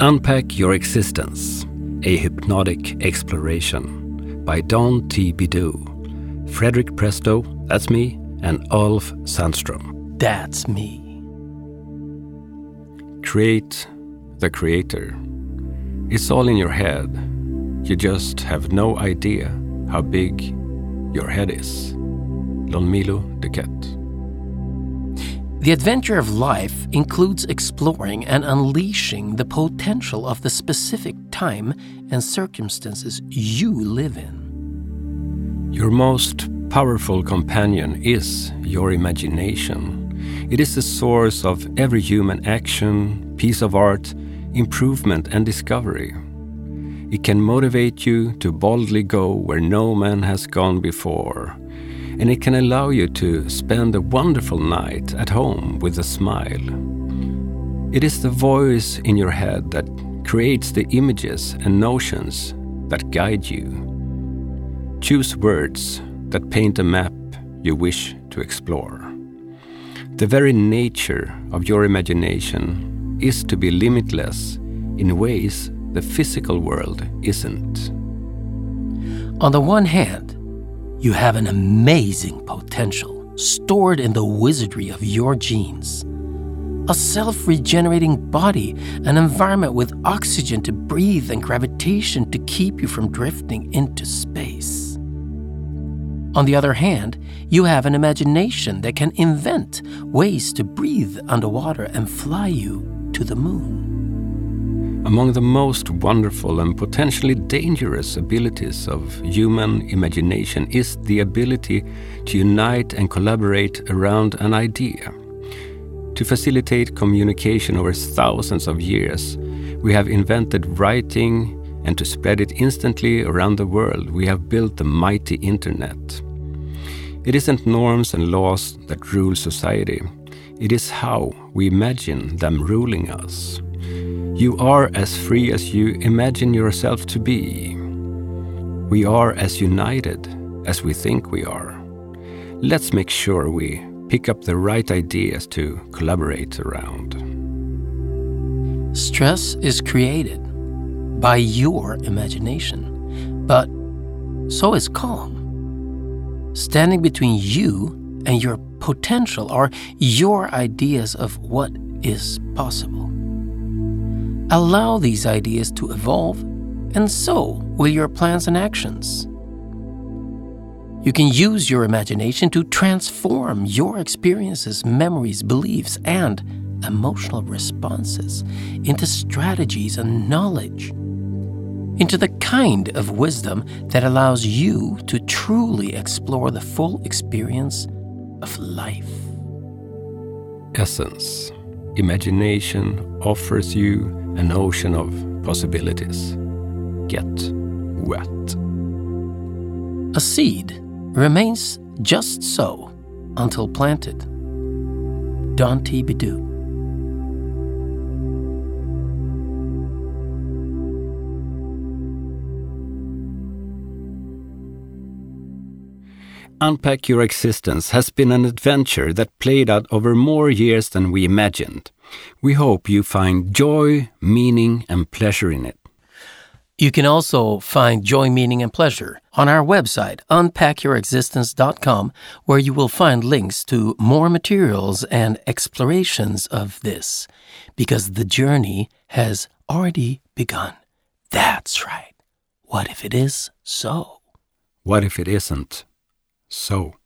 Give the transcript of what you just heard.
Unpack Your Existence A Hypnotic Exploration by Don T. Bidou, Frederick Presto, that's me, and Ulf Sandström. That's me. Create the creator. It's all in your head. You just have no idea how big your head is. Lonmilo Duquette. The adventure of life includes exploring and unleashing the potential of the specific time and circumstances you live in. Your most powerful companion is your imagination. It is the source of every human action, piece of art, improvement, and discovery. It can motivate you to boldly go where no man has gone before and it can allow you to spend a wonderful night at home with a smile. It is the voice in your head that creates the images and notions that guide you. Choose words that paint a map you wish to explore. The very nature of your imagination is to be limitless in ways the physical world isn't. On the one hand, you have an amazing potential stored in the wizardry of your genes. A self regenerating body, an environment with oxygen to breathe and gravitation to keep you from drifting into space. On the other hand, you have an imagination that can invent ways to breathe underwater and fly you to the moon. Among the most wonderful and potentially dangerous abilities of human imagination is the ability to unite and collaborate around an idea. To facilitate communication over thousands of years, we have invented writing, and to spread it instantly around the world, we have built the mighty internet. It isn't norms and laws that rule society, it is how we imagine them ruling us. You are as free as you imagine yourself to be. We are as united as we think we are. Let's make sure we pick up the right ideas to collaborate around. Stress is created by your imagination, but so is calm. Standing between you and your potential are your ideas of what is possible. Allow these ideas to evolve, and so will your plans and actions. You can use your imagination to transform your experiences, memories, beliefs, and emotional responses into strategies and knowledge, into the kind of wisdom that allows you to truly explore the full experience of life. Essence Imagination offers you an ocean of possibilities. Get wet. A seed remains just so until planted. Don T. Bidou. Unpack Your Existence has been an adventure that played out over more years than we imagined. We hope you find joy, meaning, and pleasure in it. You can also find joy, meaning, and pleasure on our website, unpackyourexistence.com, where you will find links to more materials and explorations of this, because the journey has already begun. That's right. What if it is so? What if it isn't? So.